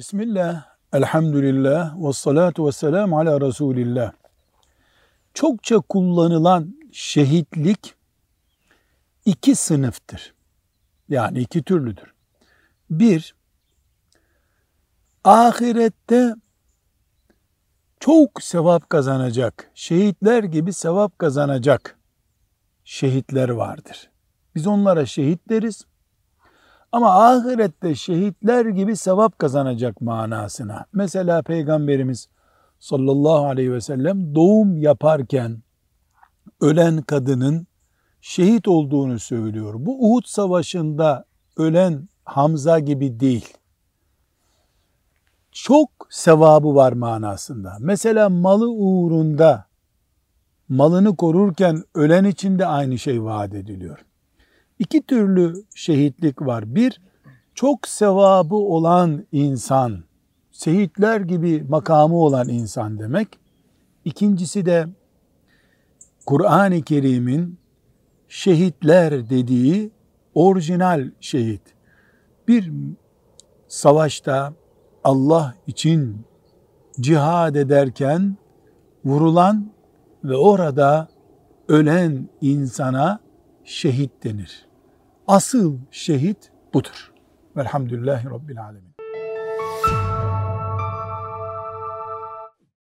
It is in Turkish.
Bismillah, elhamdülillah, ve salatu ve selamu ala Resulillah. Çokça kullanılan şehitlik iki sınıftır. Yani iki türlüdür. Bir, ahirette çok sevap kazanacak, şehitler gibi sevap kazanacak şehitler vardır. Biz onlara şehit deriz. Ama ahirette şehitler gibi sevap kazanacak manasına. Mesela Peygamberimiz sallallahu aleyhi ve sellem doğum yaparken ölen kadının şehit olduğunu söylüyor. Bu Uhud savaşında ölen Hamza gibi değil. Çok sevabı var manasında. Mesela malı uğrunda malını korurken ölen için de aynı şey vaat ediliyor. İki türlü şehitlik var. Bir, çok sevabı olan insan, şehitler gibi makamı olan insan demek. İkincisi de Kur'an-ı Kerim'in şehitler dediği orijinal şehit. Bir savaşta Allah için cihad ederken vurulan ve orada ölen insana şehit denir. Asıl şehit budur. Velhamdülillahi Rabbil Alemin.